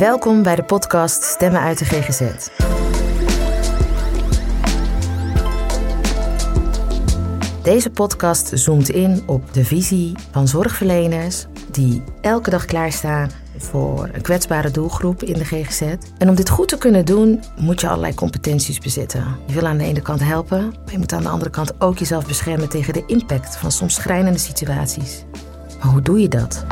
Welkom bij de podcast Stemmen uit de GGZ. Deze podcast zoomt in op de visie van zorgverleners die elke dag klaarstaan voor een kwetsbare doelgroep in de GGZ. En om dit goed te kunnen doen, moet je allerlei competenties bezitten. Je wil aan de ene kant helpen, maar je moet aan de andere kant ook jezelf beschermen tegen de impact van soms schrijnende situaties. Maar hoe doe je dat?